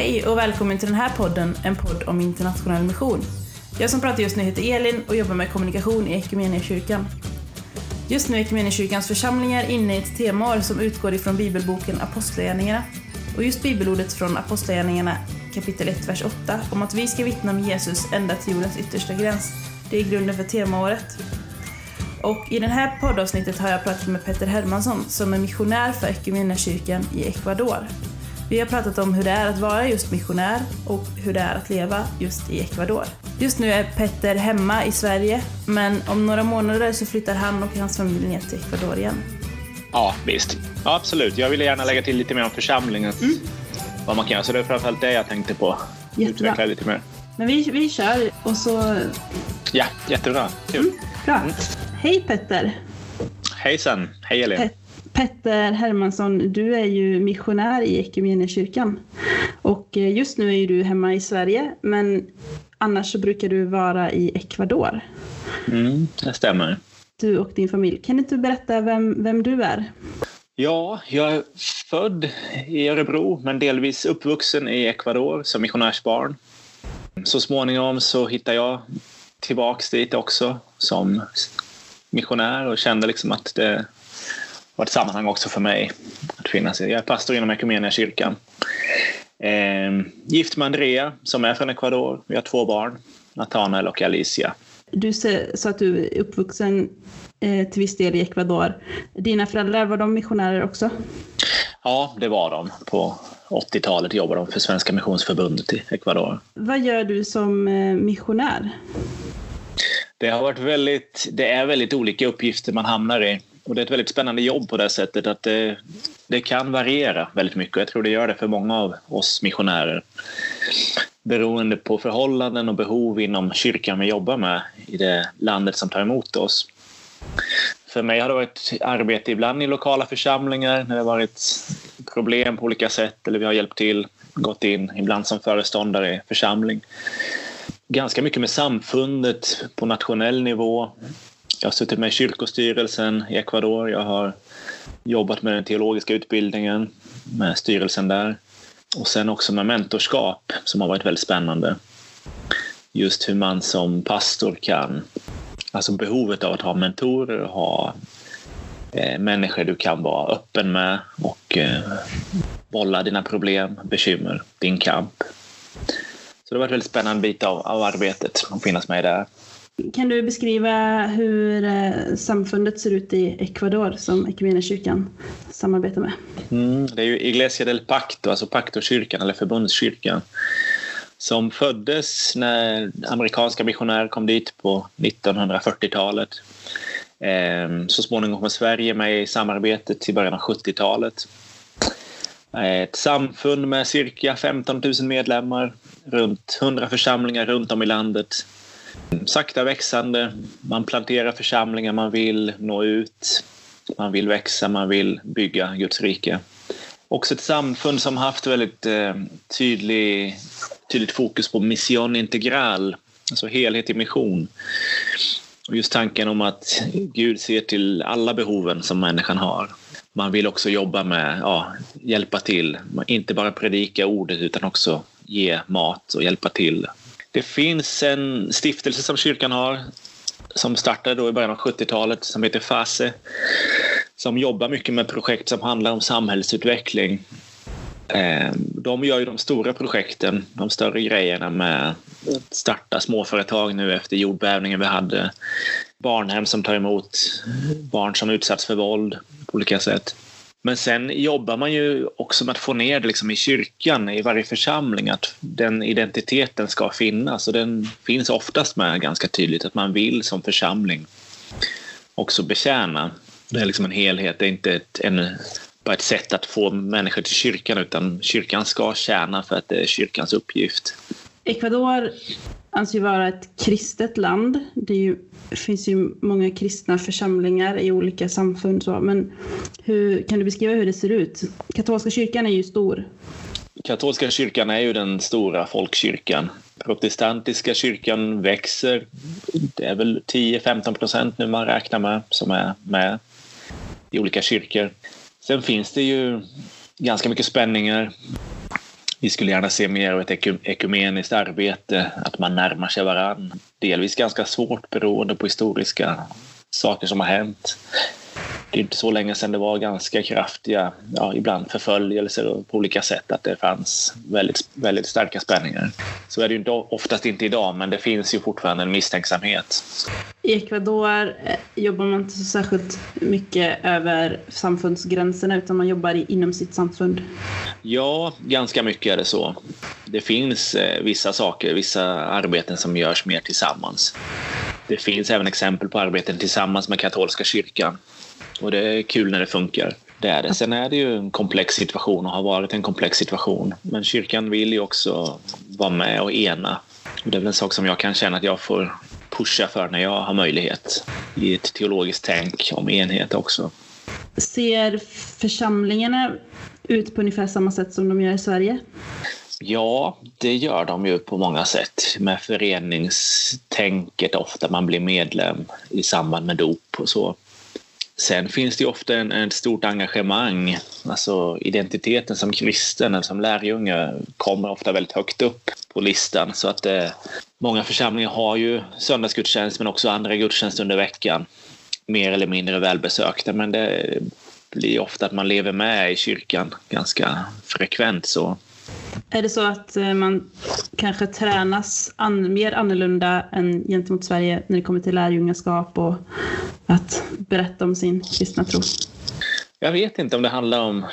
Hej och välkommen till den här podden, en podd om internationell mission. Jag som pratar just nu heter Elin och jobbar med kommunikation i Equmeniakyrkan. Just nu är Equmeniakyrkans församlingar inne i ett temaår som utgår ifrån bibelboken Apostlagärningarna. Och just bibelordet från Apostlagärningarna kapitel 1, vers 8 om att vi ska vittna om Jesus ända till jordens yttersta gräns. Det är grunden för temaåret. Och i det här poddavsnittet har jag pratat med Petter Hermansson som är missionär för Equmeniakyrkan i Ecuador. Vi har pratat om hur det är att vara just missionär och hur det är att leva just i Ecuador. Just nu är Petter hemma i Sverige, men om några månader så flyttar han och hans familj ner till Ecuador igen. Ja, visst. Ja, absolut. Jag ville gärna lägga till lite mer om församlingen. Mm. Vad man kan göra. Så det är framförallt det jag tänkte på. Jättebra. Utveckla lite mer. Men vi, vi kör och så... Ja, jättebra. Kul. Mm, bra. Mm. Hej Petter! Hejsan! Hej Elin! Pet Petter Hermansson, du är ju missionär i Equmeniakyrkan. Och eh, just nu är du hemma i Sverige, men annars så brukar du vara i Ecuador. Mm, det stämmer. Du och din familj. Kan inte du berätta vem, vem du är? Ja, jag är född i Örebro, men delvis uppvuxen i Ecuador som missionärsbarn. Så småningom så hittade jag tillbaks dit också som missionär och kände liksom att det var ett sammanhang också för mig att finnas i. Jag är pastor inom Equmeniakyrkan. Eh, gift med Andrea som är från Ecuador. Vi har två barn, Nathanael och Alicia. Du sa att du är uppvuxen eh, till viss del i Ecuador. Dina föräldrar, var de missionärer också? Ja, det var de. På 80-talet jobbade de för Svenska Missionsförbundet i Ecuador. Vad gör du som eh, missionär? Det har varit väldigt, det är väldigt olika uppgifter man hamnar i. Och det är ett väldigt spännande jobb på det sättet att det, det kan variera väldigt mycket. Jag tror det gör det för många av oss missionärer. Beroende på förhållanden och behov inom kyrkan vi jobbar med i det landet som tar emot oss. För mig har det varit arbete ibland i lokala församlingar när det har varit problem på olika sätt eller vi har hjälpt till, gått in, ibland som föreståndare i församling ganska mycket med samfundet på nationell nivå. Jag har suttit med i kyrkostyrelsen i Ecuador. Jag har jobbat med den teologiska utbildningen, med styrelsen där. Och sen också med mentorskap som har varit väldigt spännande. Just hur man som pastor kan, alltså behovet av att ha mentorer och ha eh, människor du kan vara öppen med och eh, bolla dina problem, bekymmer, din kamp. Så det har varit en väldigt spännande bit av, av arbetet att finnas med där. Kan du beskriva hur eh, samfundet ser ut i Ecuador som Equmeniakyrkan samarbetar med? Mm, det är ju Iglesia del Pacto, alltså Pactokyrkan eller förbundskyrkan som föddes när amerikanska missionärer kom dit på 1940-talet. Ehm, så småningom kom Sverige med i samarbetet i början av 70-talet. Ett samfund med cirka 15 000 medlemmar, runt 100 församlingar runt om i landet. Sakta växande. Man planterar församlingar, man vill nå ut, man vill växa, man vill bygga Guds rike. Också ett samfund som haft väldigt eh, tydlig, tydligt fokus på mission integral, alltså helhet i mission. Och just tanken om att Gud ser till alla behoven som människan har man vill också jobba med, ja, hjälpa till. Inte bara predika ordet utan också ge mat och hjälpa till. Det finns en stiftelse som kyrkan har som startade då i början av 70-talet som heter FASE som jobbar mycket med projekt som handlar om samhällsutveckling. Ehm, de gör ju de stora projekten, de större grejerna med att starta småföretag nu efter jordbävningen vi hade. Barnhem som tar emot barn som utsatts för våld på olika sätt. Men sen jobbar man ju också med att få ner det liksom i kyrkan, i varje församling, att den identiteten ska finnas. Och den finns oftast med ganska tydligt, att man vill som församling också betjäna. Det är liksom en helhet, det är inte ett, en, bara ett sätt att få människor till kyrkan, utan kyrkan ska tjäna för att det är kyrkans uppgift. Ecuador anses vara ett kristet land. Det ju, finns ju många kristna församlingar i olika samfund. Så. Men hur, kan du beskriva hur det ser ut? Katolska kyrkan är ju stor. Katolska kyrkan är ju den stora folkkyrkan. Protestantiska kyrkan växer. Det är väl 10-15 procent nu man räknar med som är med i olika kyrkor. Sen finns det ju ganska mycket spänningar vi skulle gärna se mer av ett ekumeniskt arbete, att man närmar sig varann. Delvis ganska svårt beroende på historiska saker som har hänt det är inte så länge sedan det var ganska kraftiga, ja, ibland förföljelser på olika sätt, att det fanns väldigt, väldigt starka spänningar. Så är det ju inte, oftast inte idag, men det finns ju fortfarande en misstänksamhet. I Ecuador eh, jobbar man inte så särskilt mycket över samfundsgränserna utan man jobbar inom sitt samfund. Ja, ganska mycket är det så. Det finns eh, vissa saker, vissa arbeten som görs mer tillsammans. Det finns även exempel på arbeten tillsammans med katolska kyrkan och det är kul när det funkar. Det är det. Sen är det ju en komplex situation och har varit en komplex situation. Men kyrkan vill ju också vara med och ena. Och det är väl en sak som jag kan känna att jag får pusha för när jag har möjlighet i ett teologiskt tänk om enhet också. Ser församlingarna ut på ungefär samma sätt som de gör i Sverige? Ja, det gör de ju på många sätt med föreningstänket ofta. Man blir medlem i samband med dop och så. Sen finns det ofta en, ett stort engagemang. Alltså identiteten som kristen eller som lärjunge kommer ofta väldigt högt upp på listan. Så att eh, många församlingar har ju söndagsgudstjänst men också andra gudstjänster under veckan. Mer eller mindre välbesökta men det blir ofta att man lever med i kyrkan ganska frekvent. så. Är det så att eh, man kanske tränas an, mer annorlunda än gentemot Sverige när det kommer till lärjungaskap och att berätta om sin kristna tro? Jag vet inte om det handlar om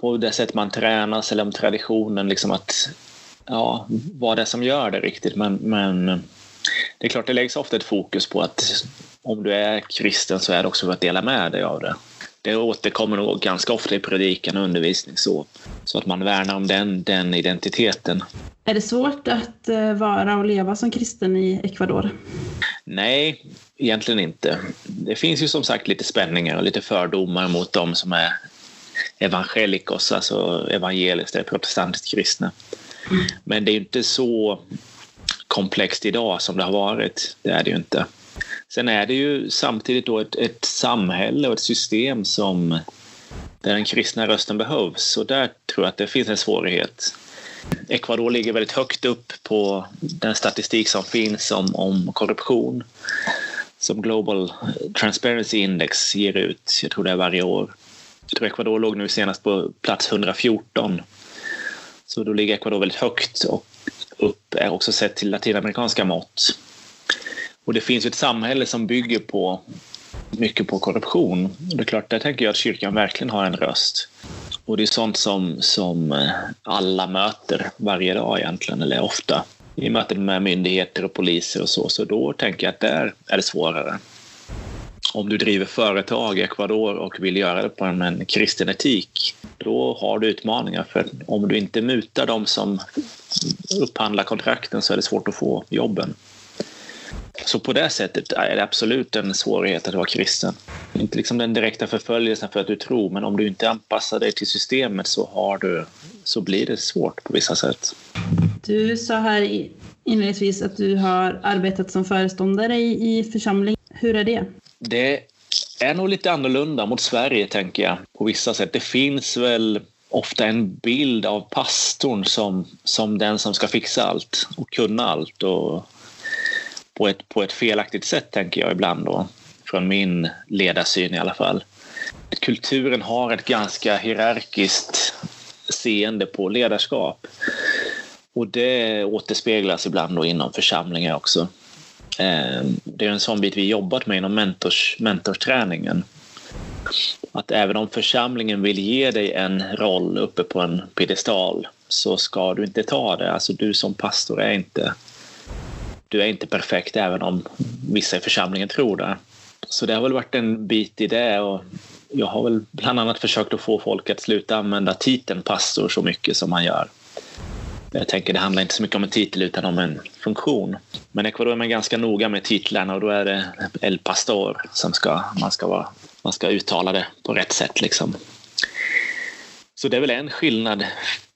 på det sätt man tränas eller om traditionen, liksom att ja, vad det är som gör det riktigt. Men, men det är klart, det läggs ofta ett fokus på att om du är kristen så är det också för att dela med dig av det det återkommer nog ganska ofta i predikan och undervisning så, så att man värnar om den, den identiteten. Är det svårt att eh, vara och leva som kristen i Ecuador? Nej, egentligen inte. Det finns ju som sagt lite spänningar och lite fördomar mot de som är evangelikos, alltså evangeliskt eller protestantiskt kristna. Mm. Men det är inte så komplext idag som det har varit. Det är det ju inte. Sen är det ju samtidigt då ett, ett samhälle och ett system som där den kristna rösten behövs och där tror jag att det finns en svårighet. Ecuador ligger väldigt högt upp på den statistik som finns om, om korruption som Global Transparency Index ger ut. Jag tror det är varje år. Jag tror Ecuador låg nu senast på plats 114. Så då ligger Ecuador väldigt högt och upp är också sett till latinamerikanska mått. Och det finns ett samhälle som bygger på mycket på korruption. Det är klart, där tänker jag att kyrkan verkligen har en röst. Och det är sånt som, som eh, alla möter varje dag egentligen, eller ofta. I möten med myndigheter och poliser och så, så då tänker jag att där är det svårare. Om du driver företag i Ecuador och vill göra det på en, en kristen etik, då har du utmaningar. För om du inte mutar de som upphandlar kontrakten så är det svårt att få jobben. Så på det sättet är det absolut en svårighet att vara kristen. Inte liksom den direkta förföljelsen för att du tror, men om du inte anpassar dig till systemet så, har du, så blir det svårt på vissa sätt. Du sa här inledningsvis att du har arbetat som föreståndare i, i församling. Hur är det? Det är nog lite annorlunda mot Sverige, tänker jag, på vissa sätt. Det finns väl ofta en bild av pastorn som, som den som ska fixa allt och kunna allt och på ett, på ett felaktigt sätt, tänker jag ibland då, från min ledarsyn i alla fall. Kulturen har ett ganska hierarkiskt seende på ledarskap. Och det återspeglas ibland då inom församlingar också. Eh, det är en sån bit vi jobbat med inom mentors, mentorsträningen. Att även om församlingen vill ge dig en roll uppe på en piedestal så ska du inte ta det. Alltså du som pastor är inte du är inte perfekt även om vissa i församlingen tror det. Så det har väl varit en bit i det och jag har väl bland annat försökt att få folk att sluta använda titeln pastor så mycket som man gör. Jag tänker det handlar inte så mycket om en titel utan om en funktion. Men Ecuador är man ganska noga med titlarna och då är det El Pastor som ska, man, ska vara, man ska uttala det på rätt sätt. Liksom. Så det är väl en skillnad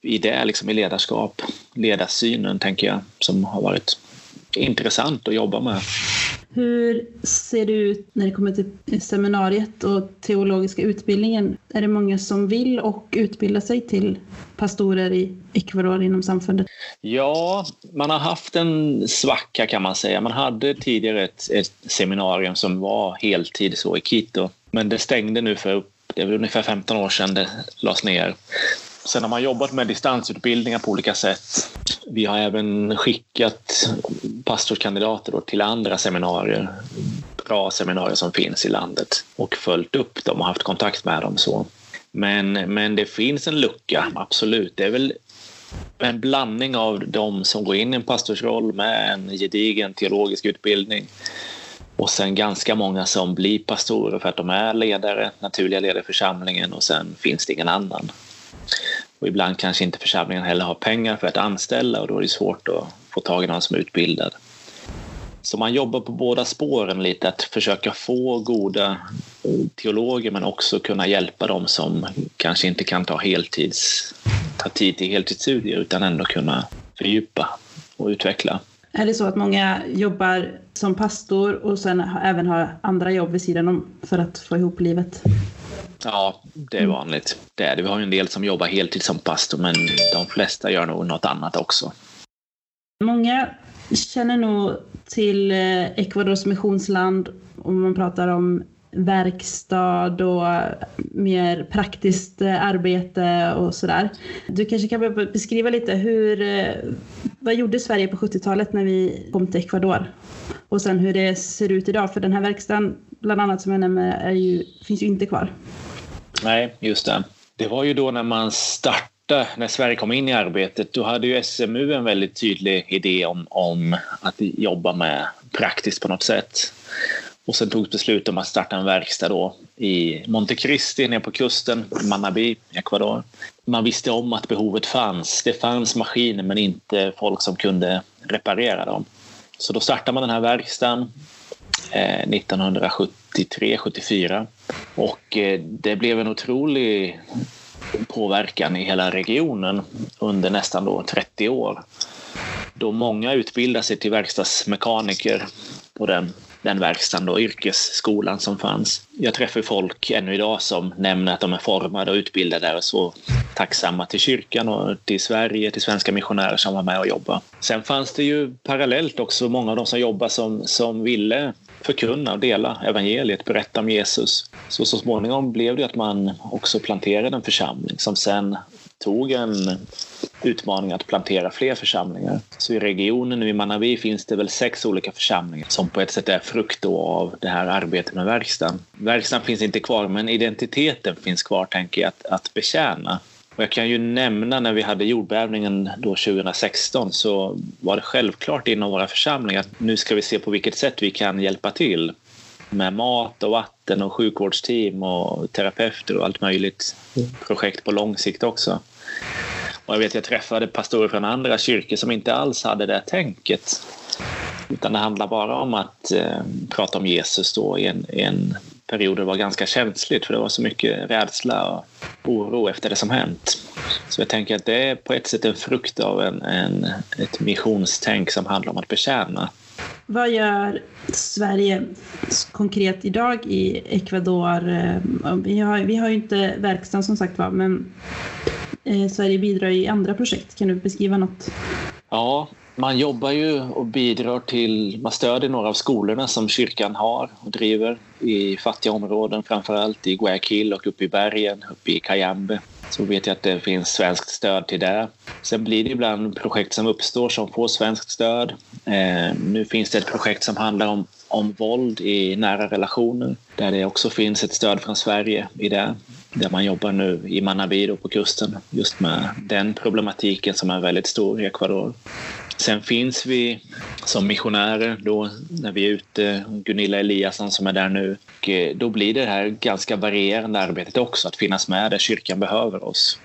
i det, liksom i ledarskap, ledarsynen tänker jag, som har varit intressant att jobba med. Hur ser det ut när det kommer till seminariet och teologiska utbildningen? Är det många som vill och utbilda sig till pastorer i Ecuador inom samfundet? Ja, man har haft en svacka kan man säga. Man hade tidigare ett, ett seminarium som var heltid så i Quito, men det stängde nu för det är ungefär 15 år sedan det lades ner. Sen har man jobbat med distansutbildningar på olika sätt. Vi har även skickat pastorskandidater till andra seminarier, bra seminarier som finns i landet och följt upp dem och haft kontakt med dem. så. Men, men det finns en lucka, absolut. Det är väl en blandning av de som går in i en pastorsroll med en gedigen teologisk utbildning och sen ganska många som blir pastorer för att de är ledare, naturliga ledare i församlingen och sen finns det ingen annan. Och ibland kanske inte församlingen heller har pengar för att anställa och då är det svårt att få tag i någon som är utbildad. Så man jobbar på båda spåren lite, att försöka få goda teologer men också kunna hjälpa dem som kanske inte kan ta, heltids, ta tid till heltidsstudier utan ändå kunna fördjupa och utveckla. Är det så att många jobbar som pastor och sen även har andra jobb vid sidan om för att få ihop livet? Ja, det är vanligt. Det är det. Vi har ju en del som jobbar heltid som pastor, men de flesta gör nog något annat också. Många känner nog till eh, Ecuadors missionsland om man pratar om verkstad och mer praktiskt eh, arbete och sådär. Du kanske kan beskriva lite hur, eh, vad gjorde Sverige på 70-talet när vi kom till Ecuador? Och sen hur det ser ut idag, för den här verkstaden bland annat som jag nämner ju, finns ju inte kvar. Nej, just det. Det var ju då när man startade, när Sverige kom in i arbetet, då hade ju SMU en väldigt tydlig idé om, om att jobba med praktiskt på något sätt. Och sen togs beslut om att starta en verkstad då i Montecristi nere på kusten, Manabi, Ecuador. Man visste om att behovet fanns. Det fanns maskiner men inte folk som kunde reparera dem. Så då startade man den här verkstaden Eh, 1973-74. och eh, det blev en otrolig påverkan i hela regionen under nästan då 30 år. Då många utbildade sig till verkstadsmekaniker på den den verkstaden, då, yrkesskolan som fanns. Jag träffar folk ännu idag som nämner att de är formade och utbildade och så tacksamma till kyrkan och till Sverige, till svenska missionärer som var med och jobbade. Sen fanns det ju parallellt också många av de som jobbade som, som ville förkunna och dela evangeliet, berätta om Jesus. Så så småningom blev det att man också planterade en församling som sen tog en utmaning att plantera fler församlingar. Så i regionen nu i Manavi finns det väl sex olika församlingar som på ett sätt är frukt av det här arbetet med verkstaden. Verkstaden finns inte kvar men identiteten finns kvar tänker jag att, att betjäna. Och jag kan ju nämna när vi hade jordbävningen då 2016 så var det självklart inom våra församlingar att nu ska vi se på vilket sätt vi kan hjälpa till med mat och vatten och sjukvårdsteam och terapeuter och allt möjligt. Projekt på lång sikt också. Och jag vet jag träffade pastorer från andra kyrkor som inte alls hade det tänket. Utan det handlar bara om att eh, prata om Jesus då i en, en period det var ganska känsligt för det var så mycket rädsla och oro efter det som hänt. Så jag tänker att det är på ett sätt en frukt av en, en, ett missionstänk som handlar om att betjäna. Vad gör Sverige konkret idag i Ecuador? Eh, vi har, vi har ju inte verkstaden som sagt var, men eh, Sverige bidrar i andra projekt. Kan du beskriva något? Ja, man jobbar ju och bidrar till, man stödjer några av skolorna som kyrkan har och driver i fattiga områden, framförallt i Guayaquil och uppe i bergen, uppe i Cayambe. Så vet jag att det finns svenskt stöd till det. Sen blir det ibland projekt som uppstår som får svenskt stöd. Eh, nu finns det ett projekt som handlar om, om våld i nära relationer där det också finns ett stöd från Sverige i det. Där man jobbar nu i Manabi på kusten just med den problematiken som är väldigt stor i Ecuador. Sen finns vi som missionärer då när vi är ute, Gunilla Eliasson som är där nu. Och eh, då blir det här ganska varierande arbetet också, att finnas med där kyrkan behöver oss.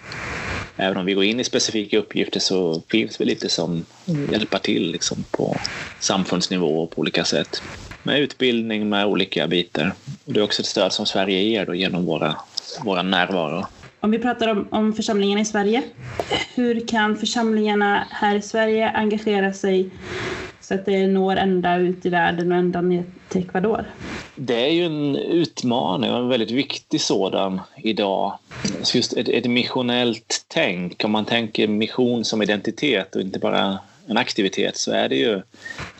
Även om vi går in i specifika uppgifter så finns vi lite som hjälpa till liksom på samfundsnivå på olika sätt. Med utbildning, med olika bitar. Och det är också ett stöd som Sverige ger då genom våra, våra närvaro. Om vi pratar om, om församlingarna i Sverige, hur kan församlingarna här i Sverige engagera sig så att det når ända ut i världen och ända ner, till Ecuador? Det är ju en utmaning och en väldigt viktig sådan idag. Just ett, ett missionellt tänk, om man tänker mission som identitet och inte bara en aktivitet så är det ju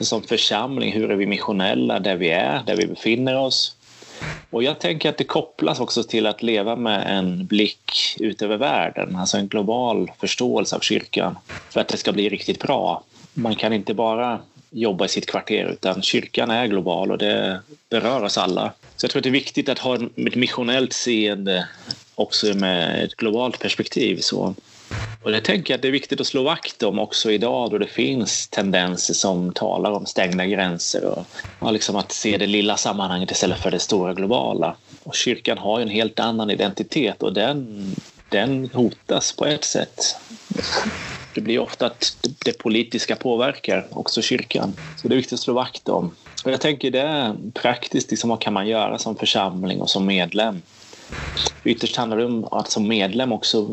som församling, hur är vi missionella där vi är, där vi befinner oss? Och jag tänker att det kopplas också till att leva med en blick ut över världen, alltså en global förståelse av kyrkan för att det ska bli riktigt bra. Man kan inte bara jobba i sitt kvarter utan kyrkan är global och det berör oss alla. Så jag tror att det är viktigt att ha ett missionellt seende också med ett globalt perspektiv. Så. Och det tänker jag att det är viktigt att slå vakt om också idag då det finns tendenser som talar om stängda gränser och, och liksom att se det lilla sammanhanget istället för det stora globala. Och kyrkan har ju en helt annan identitet och den, den hotas på ett sätt. Det blir ofta att det politiska påverkar också kyrkan. Så det är viktigt att slå vakt om. Och jag tänker det är praktiskt, liksom, vad kan man göra som församling och som medlem? Ytterst handlar det om att som medlem också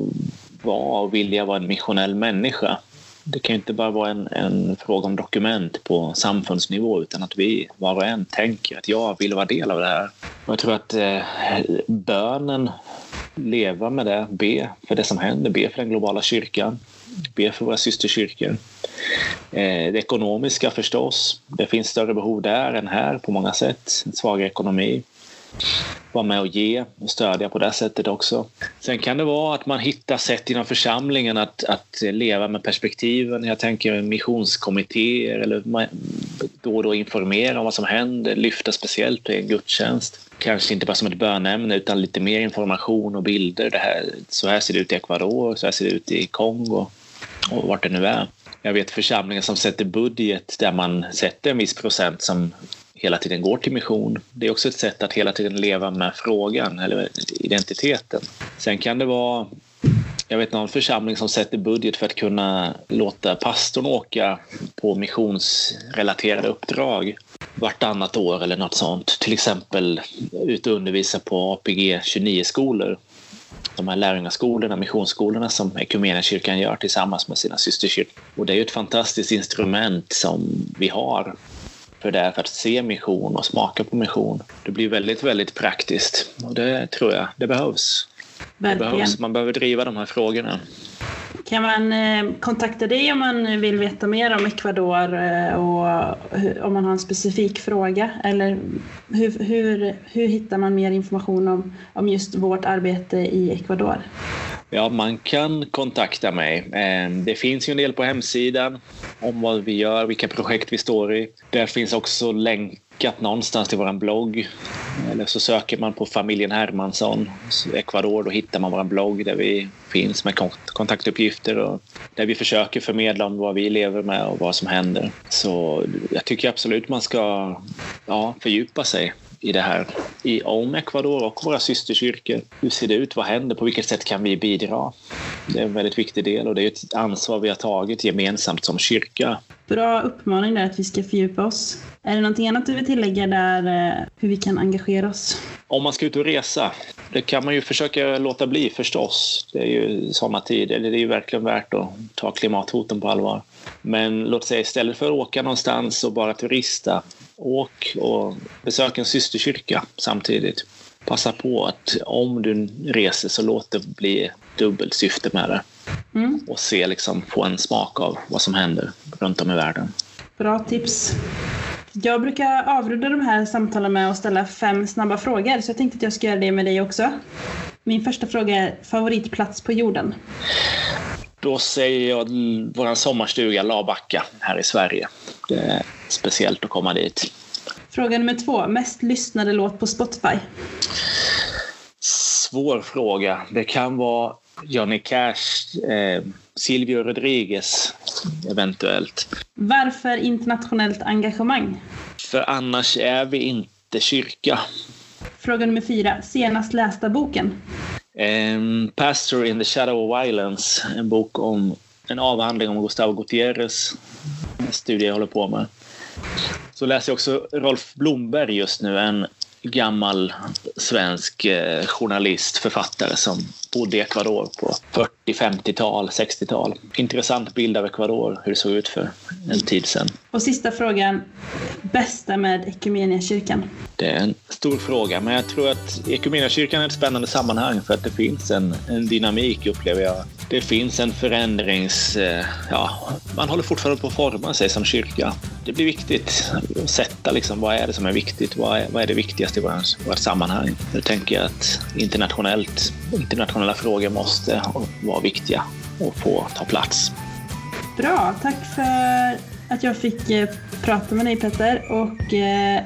vara och vilja vara en missionell människa. Det kan inte bara vara en, en, fråga om dokument på samfundsnivå utan att vi var och en tänker att jag vill vara del av det här. Och jag tror att eh, bönen, leva med det, be för det som händer, be för den globala kyrkan, be för våra systerkyrkor. Eh, det ekonomiska förstås, det finns större behov där än här på många sätt, en svagare ekonomi vara med och ge och stödja på det sättet också. Sen kan det vara att man hittar sätt inom församlingen att, att leva med perspektiven. Jag tänker missionskommittéer eller då och då informera om vad som händer, lyfta speciellt i en gudstjänst. Kanske inte bara som ett bönämne utan lite mer information och bilder. Det här, så här ser det ut i Ecuador, så här ser det ut i Kongo och vart det nu är. Jag vet församlingar som sätter budget där man sätter en viss procent som hela tiden går till mission. Det är också ett sätt att hela tiden leva med frågan eller identiteten. Sen kan det vara jag vet någon församling som sätter budget för att kunna låta pastorn åka på missionsrelaterade uppdrag vartannat år eller något sånt. Till exempel ut och undervisa på APG 29-skolor. De här lärjungaskolorna, missionsskolorna som kyrkan gör tillsammans med sina systerkyrkor. Och det är ju ett fantastiskt instrument som vi har för det är för att se mission och smaka på mission. Det blir väldigt, väldigt praktiskt och det tror jag, det behövs. Det behövs. Man behöver driva de här frågorna. Kan man eh, kontakta dig om man vill veta mer om Ecuador eh, och om man har en specifik fråga? Eller hur, hur, hur hittar man mer information om, om just vårt arbete i Ecuador? Ja, man kan kontakta mig. Ehm, det finns ju en del på hemsidan om vad vi gör, vilka projekt vi står i. Där finns också länkat någonstans till vår blogg. Eller så söker man på familjen Hermansson, Ecuador, då hittar man vår blogg där vi finns med kontaktuppgifter och där vi försöker förmedla om vad vi lever med och vad som händer. Så jag tycker absolut man ska ja, fördjupa sig i det här i, om Ecuador och våra systerkyrkor. Hur ser det ut? Vad händer? På vilket sätt kan vi bidra? Det är en väldigt viktig del och det är ett ansvar vi har tagit gemensamt som kyrka. Bra uppmaning där att vi ska fördjupa oss. Är det någonting annat du vill tillägga där eh, hur vi kan engagera oss? Om man ska ut och resa, det kan man ju försöka låta bli förstås. Det är ju sådana tider, det är ju verkligen värt att ta klimathoten på allvar. Men låt säga istället för att åka någonstans och bara turista, åk och besök en systerkyrka samtidigt. Passa på att om du reser så låt det bli dubbelt syfte med det. Mm. Och se, liksom, få en smak av vad som händer runt om i världen. Bra tips. Jag brukar avrunda de här samtalen med att ställa fem snabba frågor, så jag tänkte att jag ska göra det med dig också. Min första fråga är favoritplats på jorden? Då säger jag vår sommarstuga Labacka här i Sverige. Det är speciellt att komma dit. Fråga nummer två. Mest lyssnade låt på Spotify? Svår fråga. Det kan vara Johnny Cash, eh, Silvio Rodriguez eventuellt. Varför internationellt engagemang? För annars är vi inte kyrka. Fråga nummer fyra. Senast lästa boken? Um, Pastor in the Shadow of Violence, en bok om en avhandling om Gustavo Gutierrez, en studie jag håller på med. Så läser jag också Rolf Blomberg just nu, en gammal svensk eh, journalist, författare som bodde i Ecuador på 40, 50-tal, 60-tal. Intressant bild av Ecuador, hur det såg ut för en tid sedan. Och sista frågan. Bästa med Equmeniakyrkan? Det är en stor fråga, men jag tror att Equmeniakyrkan är ett spännande sammanhang för att det finns en, en dynamik, upplever jag. Det finns en förändrings... Eh, ja, man håller fortfarande på att forma sig som kyrka. Det blir viktigt att sätta liksom, vad är det som är viktigt? Vad är, vad är det viktigaste i vårt, vårt sammanhang? Nu tänker jag att internationellt, internationella frågor måste vara viktiga och få ta plats. Bra, tack för att jag fick eh, prata med dig Petter och eh,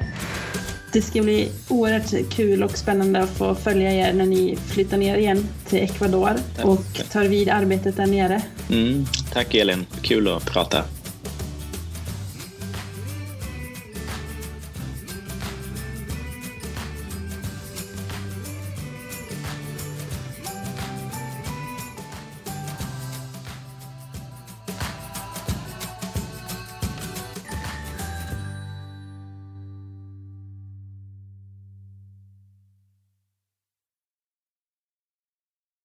det ska bli oerhört kul och spännande att få följa er när ni flyttar ner igen till Ecuador och tar vid arbetet där nere. Mm, tack Elin, kul att prata.